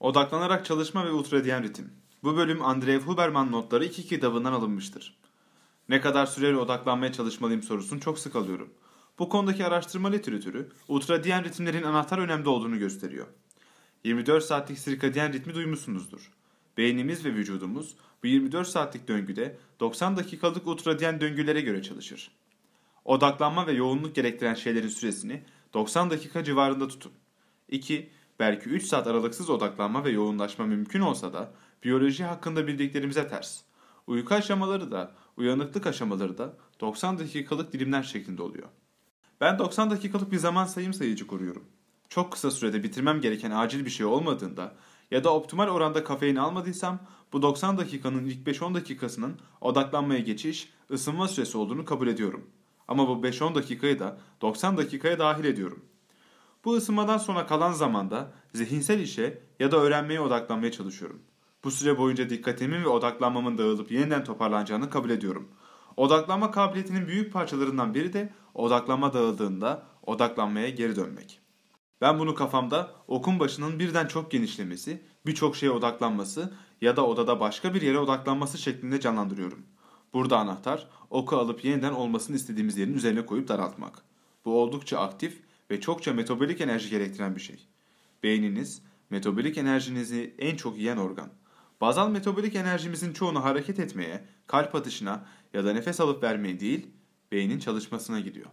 Odaklanarak çalışma ve ultradiyen ritim. Bu bölüm Andrei Huberman notları iki kitabından alınmıştır. Ne kadar süreli odaklanmaya çalışmalıyım sorusunu çok sık alıyorum. Bu konudaki araştırma literatürü ultradiyen ritimlerin anahtar önemde olduğunu gösteriyor. 24 saatlik sirkadiyen ritmi duymuşsunuzdur. Beynimiz ve vücudumuz bu 24 saatlik döngüde 90 dakikalık ultradiyen döngülere göre çalışır. Odaklanma ve yoğunluk gerektiren şeylerin süresini 90 dakika civarında tutun. 2. Belki 3 saat aralıksız odaklanma ve yoğunlaşma mümkün olsa da biyoloji hakkında bildiklerimize ters. Uyku aşamaları da, uyanıklık aşamaları da 90 dakikalık dilimler şeklinde oluyor. Ben 90 dakikalık bir zaman sayım sayıcı kuruyorum. Çok kısa sürede bitirmem gereken acil bir şey olmadığında ya da optimal oranda kafein almadıysam bu 90 dakikanın ilk 5-10 dakikasının odaklanmaya geçiş, ısınma süresi olduğunu kabul ediyorum. Ama bu 5-10 dakikayı da 90 dakikaya dahil ediyorum. Bu ısınmadan sonra kalan zamanda zihinsel işe ya da öğrenmeye odaklanmaya çalışıyorum. Bu süre boyunca dikkatimin ve odaklanmamın dağılıp yeniden toparlanacağını kabul ediyorum. Odaklanma kabiliyetinin büyük parçalarından biri de odaklanma dağıldığında odaklanmaya geri dönmek. Ben bunu kafamda okun başının birden çok genişlemesi, birçok şeye odaklanması ya da odada başka bir yere odaklanması şeklinde canlandırıyorum. Burada anahtar oku alıp yeniden olmasını istediğimiz yerin üzerine koyup daraltmak. Bu oldukça aktif ve çokça metabolik enerji gerektiren bir şey. Beyniniz metabolik enerjinizi en çok yiyen organ. Bazal metabolik enerjimizin çoğunu hareket etmeye, kalp atışına ya da nefes alıp vermeye değil, beynin çalışmasına gidiyor.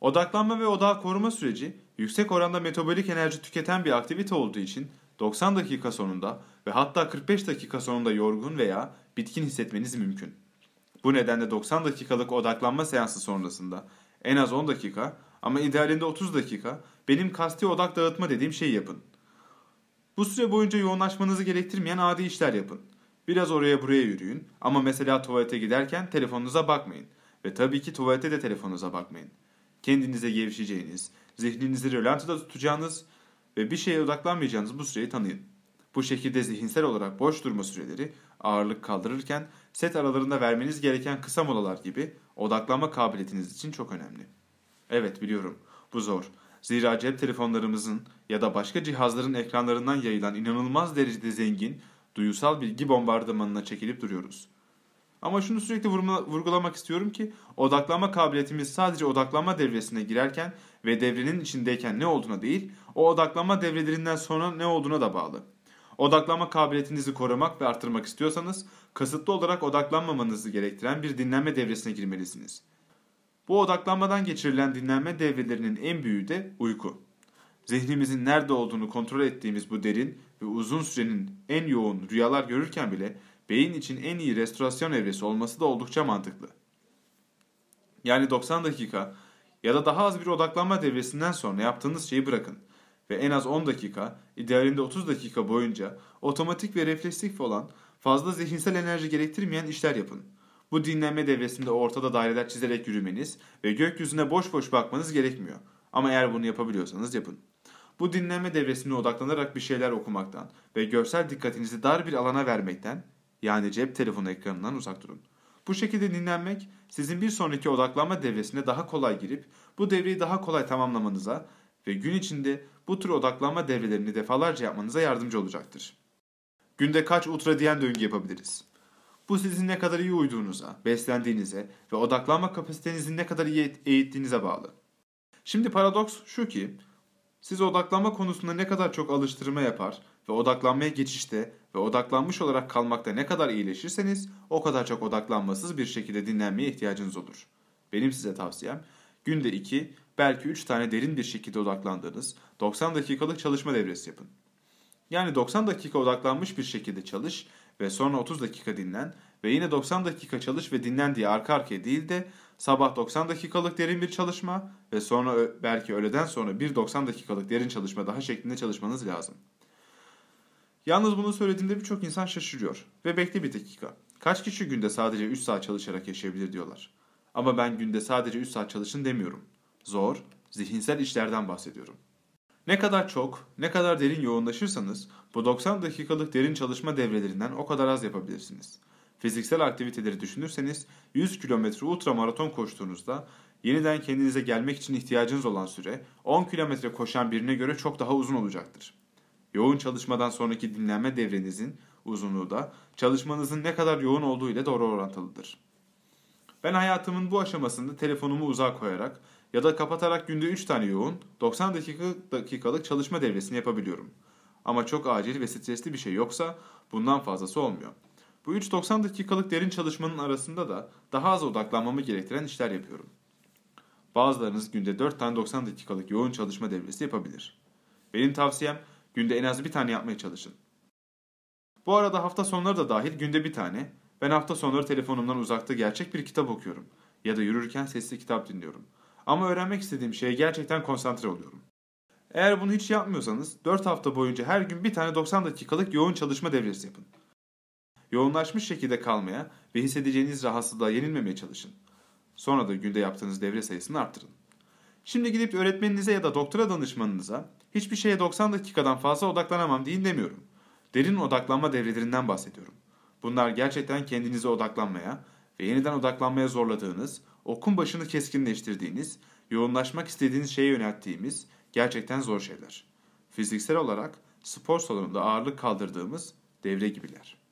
Odaklanma ve odağı koruma süreci yüksek oranda metabolik enerji tüketen bir aktivite olduğu için 90 dakika sonunda ve hatta 45 dakika sonunda yorgun veya bitkin hissetmeniz mümkün. Bu nedenle 90 dakikalık odaklanma seansı sonrasında en az 10 dakika ama idealinde 30 dakika benim kasti odak dağıtma dediğim şeyi yapın. Bu süre boyunca yoğunlaşmanızı gerektirmeyen adi işler yapın. Biraz oraya buraya yürüyün ama mesela tuvalete giderken telefonunuza bakmayın. Ve tabii ki tuvalete de telefonunuza bakmayın. Kendinize gevşeceğiniz, zihninizi rölantıda tutacağınız ve bir şeye odaklanmayacağınız bu süreyi tanıyın. Bu şekilde zihinsel olarak boş durma süreleri ağırlık kaldırırken set aralarında vermeniz gereken kısa molalar gibi odaklanma kabiliyetiniz için çok önemli. Evet biliyorum bu zor. Zira cep telefonlarımızın ya da başka cihazların ekranlarından yayılan inanılmaz derecede zengin, duyusal bilgi bombardımanına çekilip duruyoruz. Ama şunu sürekli vurgulamak istiyorum ki odaklanma kabiliyetimiz sadece odaklanma devresine girerken ve devrenin içindeyken ne olduğuna değil, o odaklanma devrelerinden sonra ne olduğuna da bağlı. Odaklanma kabiliyetinizi korumak ve arttırmak istiyorsanız kasıtlı olarak odaklanmamanızı gerektiren bir dinlenme devresine girmelisiniz. Bu odaklanmadan geçirilen dinlenme devrelerinin en büyüğü de uyku. Zihnimizin nerede olduğunu kontrol ettiğimiz bu derin ve uzun sürenin en yoğun rüyalar görürken bile beyin için en iyi restorasyon evresi olması da oldukça mantıklı. Yani 90 dakika ya da daha az bir odaklanma devresinden sonra yaptığınız şeyi bırakın ve en az 10 dakika, idealinde 30 dakika boyunca otomatik ve refleksif olan fazla zihinsel enerji gerektirmeyen işler yapın. Bu dinlenme devresinde ortada daireler çizerek yürümeniz ve gökyüzüne boş boş bakmanız gerekmiyor. Ama eğer bunu yapabiliyorsanız yapın. Bu dinlenme devresine odaklanarak bir şeyler okumaktan ve görsel dikkatinizi dar bir alana vermekten yani cep telefonu ekranından uzak durun. Bu şekilde dinlenmek sizin bir sonraki odaklanma devresine daha kolay girip bu devreyi daha kolay tamamlamanıza ve gün içinde bu tür odaklanma devrelerini defalarca yapmanıza yardımcı olacaktır. Günde kaç ultradiyen döngü yapabiliriz? Bu sizin ne kadar iyi uyduğunuza, beslendiğinize ve odaklanma kapasitenizin ne kadar iyi eğittiğinize bağlı. Şimdi paradoks şu ki, siz odaklanma konusunda ne kadar çok alıştırma yapar ve odaklanmaya geçişte ve odaklanmış olarak kalmakta ne kadar iyileşirseniz o kadar çok odaklanmasız bir şekilde dinlenmeye ihtiyacınız olur. Benim size tavsiyem günde 2 belki 3 tane derin bir şekilde odaklandığınız 90 dakikalık çalışma devresi yapın. Yani 90 dakika odaklanmış bir şekilde çalış ve sonra 30 dakika dinlen ve yine 90 dakika çalış ve dinlen diye arka arkaya değil de sabah 90 dakikalık derin bir çalışma ve sonra belki öğleden sonra bir 90 dakikalık derin çalışma daha şeklinde çalışmanız lazım. Yalnız bunu söylediğimde birçok insan şaşırıyor ve bekle bir dakika. Kaç kişi günde sadece 3 saat çalışarak yaşayabilir diyorlar. Ama ben günde sadece 3 saat çalışın demiyorum. Zor, zihinsel işlerden bahsediyorum. Ne kadar çok, ne kadar derin yoğunlaşırsanız bu 90 dakikalık derin çalışma devrelerinden o kadar az yapabilirsiniz. Fiziksel aktiviteleri düşünürseniz 100 kilometre ultramaraton koştuğunuzda yeniden kendinize gelmek için ihtiyacınız olan süre 10 kilometre koşan birine göre çok daha uzun olacaktır. Yoğun çalışmadan sonraki dinlenme devrenizin uzunluğu da çalışmanızın ne kadar yoğun olduğu ile doğru orantılıdır. Ben hayatımın bu aşamasında telefonumu uzağa koyarak ya da kapatarak günde 3 tane yoğun 90 dakika, dakikalık çalışma devresini yapabiliyorum. Ama çok acil ve stresli bir şey yoksa bundan fazlası olmuyor. Bu 3-90 dakikalık derin çalışmanın arasında da daha az odaklanmamı gerektiren işler yapıyorum. Bazılarınız günde 4 tane 90 dakikalık yoğun çalışma devresi yapabilir. Benim tavsiyem günde en az bir tane yapmaya çalışın. Bu arada hafta sonları da dahil günde bir tane. Ben hafta sonları telefonumdan uzakta gerçek bir kitap okuyorum. Ya da yürürken sesli kitap dinliyorum. Ama öğrenmek istediğim şeye gerçekten konsantre oluyorum. Eğer bunu hiç yapmıyorsanız 4 hafta boyunca her gün bir tane 90 dakikalık yoğun çalışma devresi yapın. Yoğunlaşmış şekilde kalmaya ve hissedeceğiniz rahatsızlığa yenilmemeye çalışın. Sonra da günde yaptığınız devre sayısını arttırın. Şimdi gidip öğretmeninize ya da doktora danışmanınıza hiçbir şeye 90 dakikadan fazla odaklanamam deyin demiyorum. Derin odaklanma devrelerinden bahsediyorum. Bunlar gerçekten kendinize odaklanmaya ve yeniden odaklanmaya zorladığınız, okun başını keskinleştirdiğiniz, yoğunlaşmak istediğiniz şeye yönelttiğimiz gerçekten zor şeyler. Fiziksel olarak spor salonunda ağırlık kaldırdığımız devre gibiler.